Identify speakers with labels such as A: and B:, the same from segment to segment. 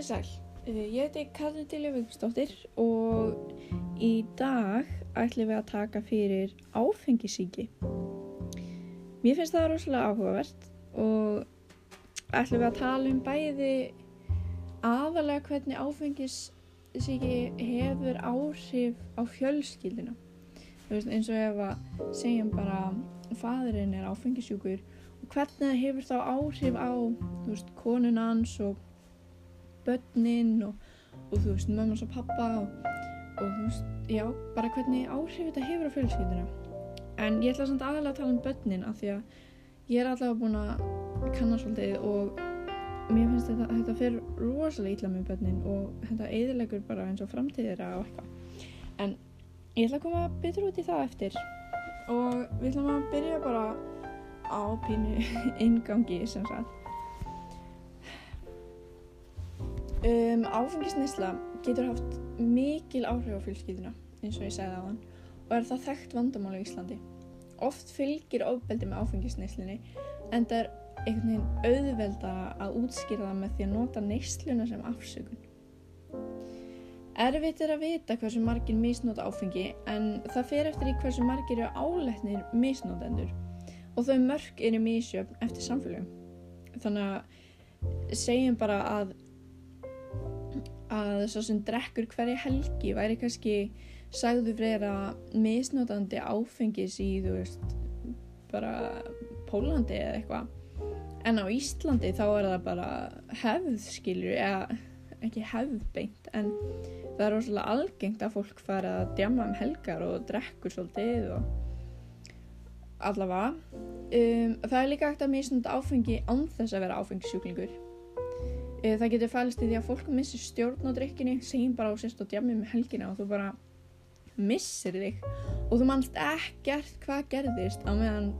A: Komið sæl, Eh, ég heiti Katrin Dilja Vigfusdóttir og í dag ætlum við að taka fyrir áfengisíki. Mér finnst það rosalega áhugavert og ætlum við að tala um bæði aðalega hvernig áfengisíki hefur áhrif á fjölskyldina. Þú veist, eins og ef að segjum bara fadurinn er áfengisjúkur og hvernig það hefur þá áhrif á þú veist, konun hans og börnin og, og þú veist, mömmans og pappa og, og þú veist, já, bara hvernig áhrif þetta hefur á fjölskylduna. En ég ætla samt aðalega að tala um börnin af því að ég er allavega búin að kanna svolítið og mér finnst þetta, þetta fyrir rosalega illa með börnin og þetta eðilegur bara eins og framtíðir og eitthvað. En ég ætla að koma betur út í það eftir og við ætlum að byrja bara á pínu ingangi sem sagt. Um, áfengisneisla getur haft mikil áhrif á fjölskylduna eins og ég segði á hann og er það þekkt vandamál í Íslandi. Oft fylgir ofbeldi með áfengisneislinni en það er einhvern veginn auðvelda að útskýra það með því að nota neysluna sem afsökun. Erfitt er að vita hversu margir misnóta áfengi en það fer eftir í hversu margir eru áletnir misnótendur og þau mörg eru misjöfn eftir samfélögum. Þannig að segjum bara að að svo sem drekkur hverja helgi væri kannski sagðu vera misnótandi áfengis í þú veist bara Pólandi eða eitthvað. En á Íslandi þá er það bara hefð skilur eða ekki hefð beint en það er rosalega algengt að fólk fara að djama um helgar og drekkur svolítið og allavega. Um, það er líka ekkert að misnóta áfengi án þess að vera áfengissjúklingur Það getur fælst í því að fólk missir stjórn á drikkinni, segjum bara á sérst og djammi með helgina og þú bara missir þig og þú mannst ekkert hvað gerðist á meðan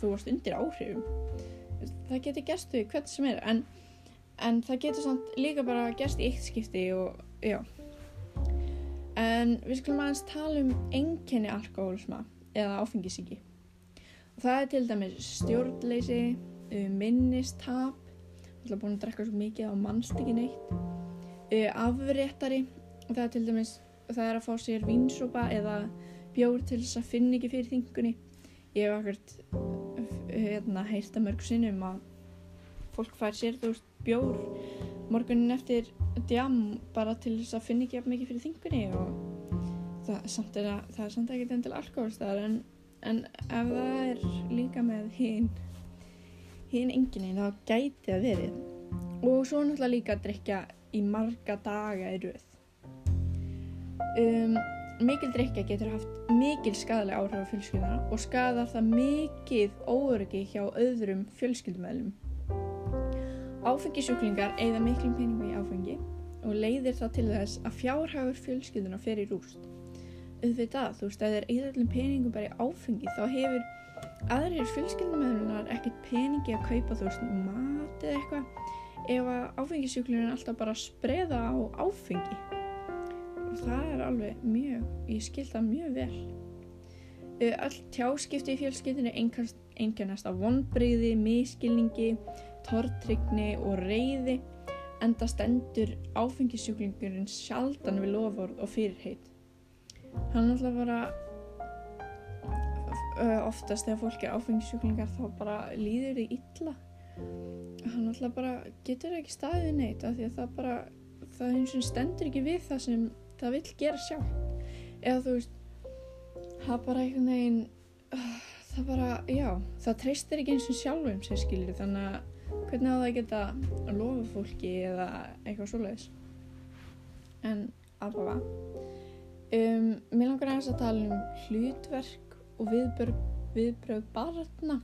A: þú varst undir áhrifum. Það getur gerst þau hvert sem er en, en það getur samt líka bara gerst í eitt skipti og já. En við skulum aðeins tala um enginni alkohólisma eða áfengisíki. Það er til dæmis stjórnleysi, minnistap, alltaf búin að drekka svo mikið á mannstykki neitt. Uh, afréttari það er til dæmis það er að fá sér vínsópa eða bjór til þess að finna ekki fyrir þingunni. Ég hef akkert hérna heyrta mörg sinnum að fólk fær sér þú veist bjór morgunin eftir djam bara til þess að finna ekki mikið fyrir þingunni og það, samt er að, það er samt ekki til alkoholstaðar en, en ef það er líka með hinn hinn enginni þá gæti það verið. Og svo náttúrulega líka að drikja í marga daga í rauð um, mikil drikja getur haft mikil skadalega áhrif á fjölskylduna og skadar það mikið óöryggi hjá öðrum fjölskyldumæðlum áfengisjúklingar eigða miklum peningum í áfengi og leiðir það til þess að fjárhagur fjölskylduna fer í rúst. Auðvitað, þú veist, að það er eigðallum peningum bara í áfengi þá hefur aðrir fjölskyldumöðunar ekkert peningi að kaupa þú veist mat eða eitthvað ef að áfengisjúklinu er alltaf bara að spreða á áfengi. Og það er alveg mjög ég skil það mjög vel. Öll tjáskipti í fjölskyldinu einkennast af vonbreyði miskilningi, tortrygni og reyði enda stendur áfengisjúklingurinn sjaldan við lofórð og fyrirheit. Hann alltaf bara oftast þegar fólk er áfengisjúklingar þá bara líður þið illa. Hann alltaf bara getur ekki staðið neitt af því að það bara það eins og stendur ekki við það sem það vil gera sjálf eða þú veist það bara einhvern veginn það bara, já, það treystir ekki eins og sjálfum sér skilir þannig að hvernig á það geta að lofa fólki eða eitthvað svoleiðis? En allavega um, mér langar aðeins að tala um hlutverk og viðbröð, barna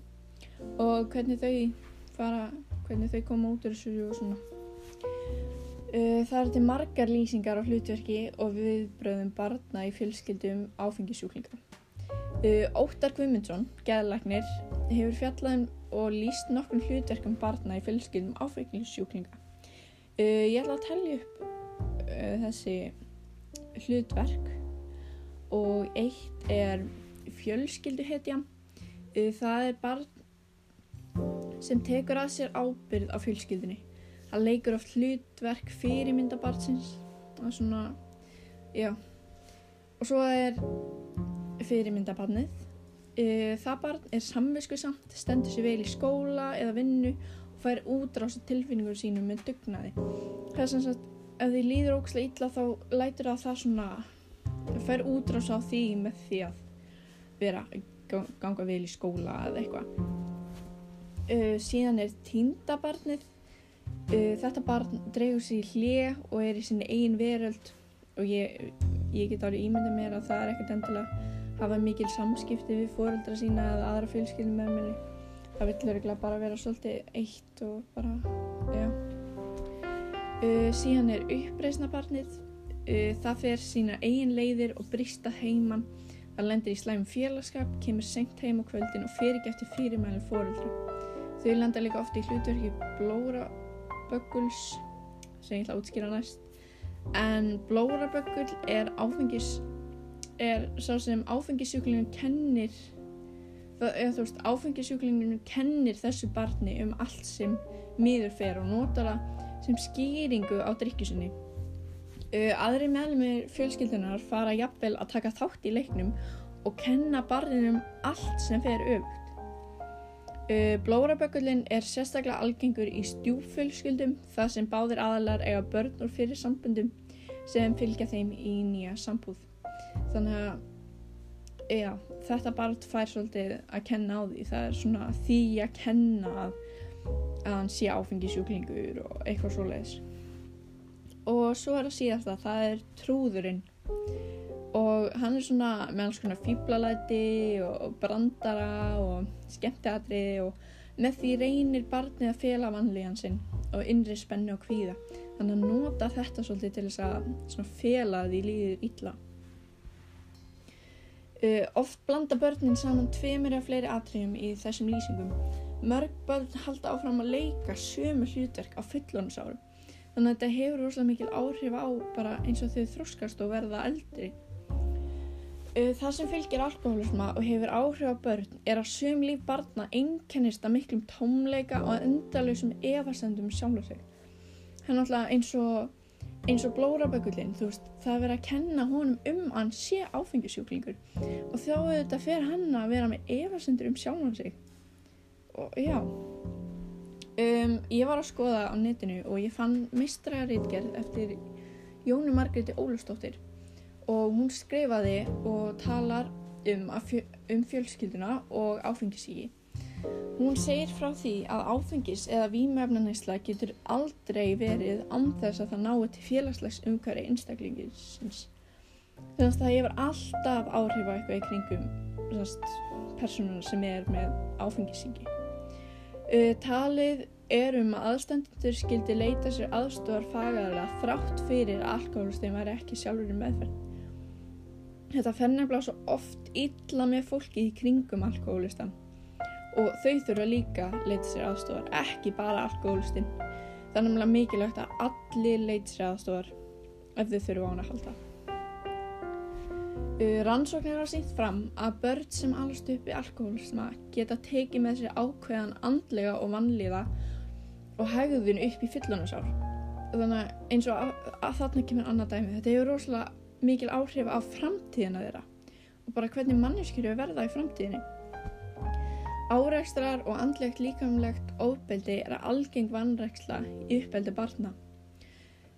A: og hvernig þau fara, hvernig þau koma út úr þessu og svona. Uh, það er til margar lýsingar á hlutverki og viðbröðum barna í fjölskyldum áfengisjúklinga. Uh, Óttar Guðmundsson, geðalagnir, hefur fjallaðum og líst nokkur hlutverkum barna í fjölskyldum áfengisjúklinga. Uh, ég ætla að tellja upp þessi hlutverk og eitt er fjölskylduhetja. Það er barn sem tekur að sér ábyrð á fjölskyldinni. hann leikur oft hlutverk fyrirmyndabartsins og svona, já og svo er fyrirmyndabarnið það barn er samviskusamt stendur sér vel í skóla eða vinnu og fær útrása tilfinningur sínum með dugnaði það er sem sagt, ef því líður ókslega illa þá lætur það það svona fær útrása á því með því að vera ganga vel í skóla eða eitthvað. Uh, síðan er tíndabarnið. Uh, þetta barn dregur sér í hlið og er í sinni eigin veröld og ég, ég get árið ímyndið mér að það er ekkert endilega hafa mikil samskipti við fóreldra sína eða aðra fjölskyldum með minni það vill öruglega bara vera svolítið eitt og bara, já. Uh, síðan er uppreysna barnið uh, það fer sína eigin leiðir og brista heimann það lendir í slæm félagskap kemur senkt heim á kvöldin og fer ekki eftir fyrirmælum fóreldra þau lenda líka ofta í hlutverki blóra bögguls sem ég ætla að útskýra næst. En blóra böggul er er sá sem áfengisjúklingin kennir eða þú veist áfengisjúklingin kennir þessu barni um allt sem miður fer og notar það sem skýringu á drikkjusinni uh, aðri meðlumir fjölskyldunar fara jafnvel að taka þátt í leiknum og kenna barninum allt sem fer öfugt. Uh, blórabökullin er sérstaklega algengur í stjúfjölskyldum það sem báðir aðalar eiga börn úr fyrir sambundum sem fylgja þeim í nýja sambúð. Þannig að já, þetta barn fær svolítið að kenna á því. Það er svona því að kenna að, að hann sé áfengisjúklingur og eitthvað svo leiðis og svo er það síðast að það er trúðurinn og hann er svona með alls konar fýblalæti og brandara og skemmteatri og með því reynir barnið að fela vanlíðan sinn og innri spennu og kvíða þannig að nota þetta svolítið til þess að fela því líður illa Uh, oft blanda börnin saman tveimur eða fleiri atriðum í þessum lýsingum. Mörg börn halda áfram að leika sömu hlutverk á fullónusárum. Þannig að þetta hefur rosalega mikil áhrif á bara eins og þau þróskast og verða eldri. Það sem fylgir alkoholisma og hefur áhrif á börn er að söm líf barna einkennist að miklum tómleika og endalösum evasendum sjálf sig. Það er náttúrulega eins og eins og blórabökullin, þú veist, það er verið að kenna honum um hann sé áfengisjúklingur og þá auðvitað fer hann að vera með efasendur um sjálfan sig og já um, ég var að skoða á netinu og ég fann mistræðarítgerð eftir Jónu Margréti Ólustóttir og hún skrifaði og talar um, fjö, um fjölskylduna og áfengisígi Hún segir frá því að áfengis eða výmöfnaneysla getur aldrei verið anþess að það nái til félagslegs umhverfi einstaklinginsins. Þannig að það hefur alltaf áhrif á eitthvað í kringum personuna sem er með áfengisíki. Uh, talið er um að aðstandendur skildi leita sér aðstofar fagaðarlega þrátt fyrir að alkoholistin var ekki sjálfur í meðferð. Þetta fer nefnilega svo oft illa með fólki í kringum alkoholistan og þau þurfa líka leita sér aðstofar, ekki bara alkoholistinn. Það er náttúrulega mikilvægt að allir leita sér aðstofar ef þau þurfa á hann að halda. Uh, rannsóknir hafa sínt fram að börn sem alast upp í alkoholisma geta tekið með sér ákveðan andlega og vannliða og hegðun upp í fyllunasár. Þannig að eins og að, að þarna kemur annað dæmi, þetta hefur rosalega mikil áhrif á framtíðina þeirra og bara hvernig manneskjöru verða í framtíðinni. Árekstrar og andlegt líkamlegt óbeldi er algeng vannreksla í uppbeldi barna.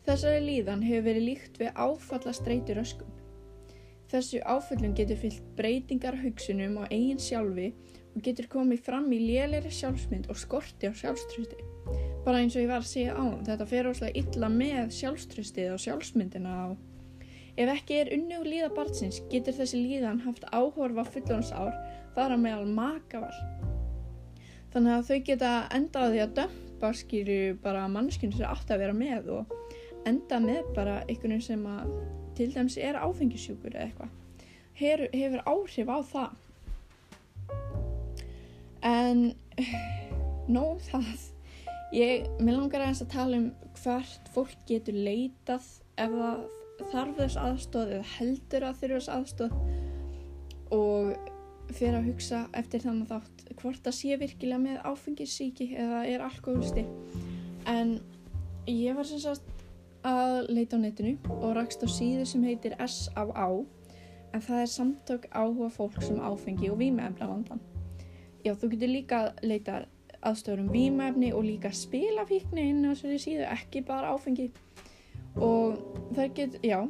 A: Þessari líðan hefur verið líkt við áfalla streytur öskum. Þessu áföllum getur fyllt breytingar hugsunum á eigin sjálfi og getur komið fram í lélæri sjálfsmynd og skorti á sjálfströsti. Bara eins og ég var að segja á, þetta fer óslega illa með sjálfströstið og sjálfsmyndina á. Ef ekki er unni og líða barnsins getur þessi líðan haft áhorfa fullónsár þar að meðal makavall. Þannig að þau geta endaði að dömpa skýru bara mannskjörn sem átt að vera með og enda með bara einhvern sem að til dæmis er áfengisjúkur eða eitthvað. Her, hefur áhrif á það. En nóg um það. Ég, mér langar aðeins að tala um hvert fólk getur leitað ef það þarf þess aðstóð eða heldur að þurfa þess aðstóð og fyrir að hugsa eftir þannig þátt hvort það sé virkilega með áfengissíki eða er alkoholisti en ég var sem sagt að leita á netinu og rakst á síðu sem heitir S.A.A. en það er samtök áhuga fólk sem áfengi og vímefna vandan. Já, þú getur líka að leita aðstöður um vímefni og líka spilafíkni inn á þessari síðu, ekki bara áfengi. Og það get, já,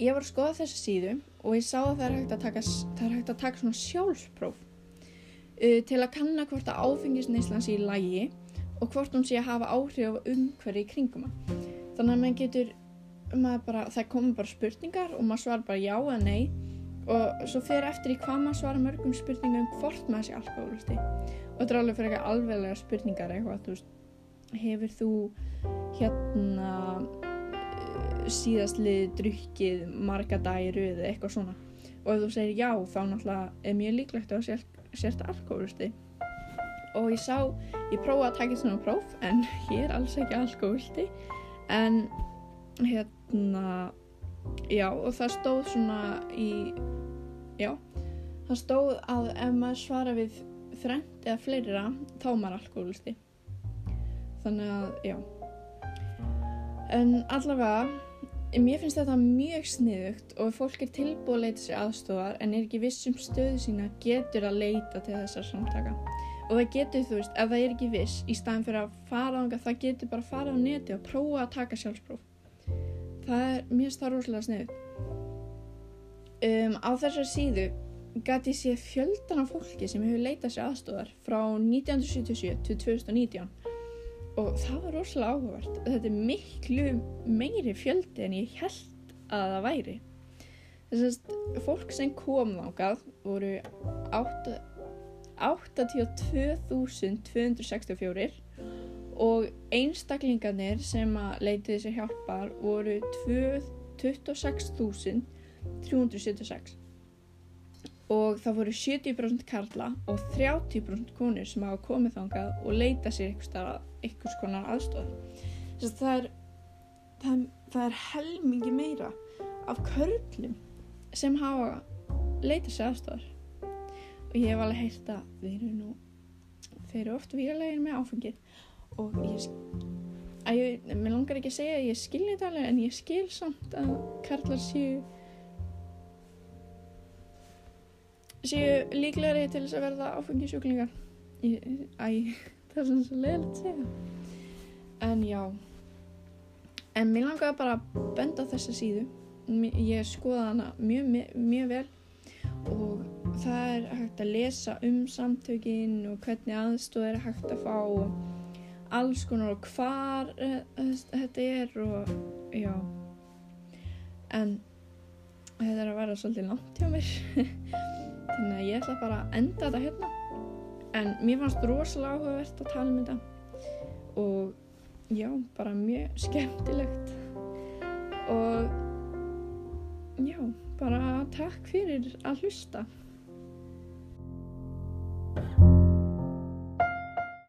A: ég var að skoða þessa síðu og ég sá að það er hægt að taka, hægt að taka svona sjálfspróf uh, til að kanna hvort að áfengisneislan sé í lægi og hvort hún sé að hafa áhrif á umhverfi í kringum hann. Þannig að maður getur, maður bara, það komur bara spurningar og maður svarar bara já eða nei og svo fyrir eftir í hvað maður svara mörgum spurningum um hvort maður sé alkoholisti. Og þetta er alveg fyrir eitthvað alveglega spurningar eitthvað, þú veist, hefur þú hérna síðastlið drukkið marga dæru eða eitthvað svona. Og ef þú segir já, þá náttúrulega er mjög líklegt að sért alkoholisti og ég sá, ég prófaði að taka svona próf en ég er alls ekki alkoholti en hérna já og það stóð svona í já það stóð að ef maður svara við þrengt eða fleira þá maður alkoholti þannig að já. En allavega mér finnst þetta mjög sniðugt og fólk er tilbúið að leita sér aðstofar en er ekki viss um stöðu sína getur að leita til þessar samtaka og það getur þú veist, ef það er ekki viss í staðin fyrir að fara á það, getur bara að fara á neti og prófa að taka sjálfspróf. Það er mjög starfúslega snið um, á þessar síðu gæti sé fjöldan af fólki sem hefur leitað sér aðstofar frá 1977 til 2019 og það var rosalega áhugavert. Þetta er miklu meiri fjöldi en ég held að það væri. Þess að fólk sem kom þákað voru 8 82.264 og einstaklingarnir sem að leitiði sér hjálpar voru 26.376 og það voru 70% karla og 30% konur sem hafa komið þangað og leita sér einhvers konar aðstof það er, það, það er helmingi meira af körlum sem hafa leita sér aðstofar og ég hef alveg heyrt að þeir eru nú þeir eru oft výralegir með áfengið. Og ég að ég, mér langar ekki að segja að ég skilni þetta alveg en ég skil samt að karlar séu séu líklegri til þess að verða áfengisjúklingar æ, það er svona svo leiðilegt að segja. En já. En mér langar bara að benda þessa síðu. Ég skoða hana mjög, mjög vel. Og það er hægt að lesa um samtökin og hvernig aðstóð er hægt að fá alls konar og hvar uh, þetta er og já. En þetta er að vera svolítið langt hjá mér. Þannig að ég ætla bara að enda þetta hérna. En mér fannst rosalega áhugavert að tala um þetta. Og já, bara mjög skemmtilegt. Og já, bara takk fyrir að hlusta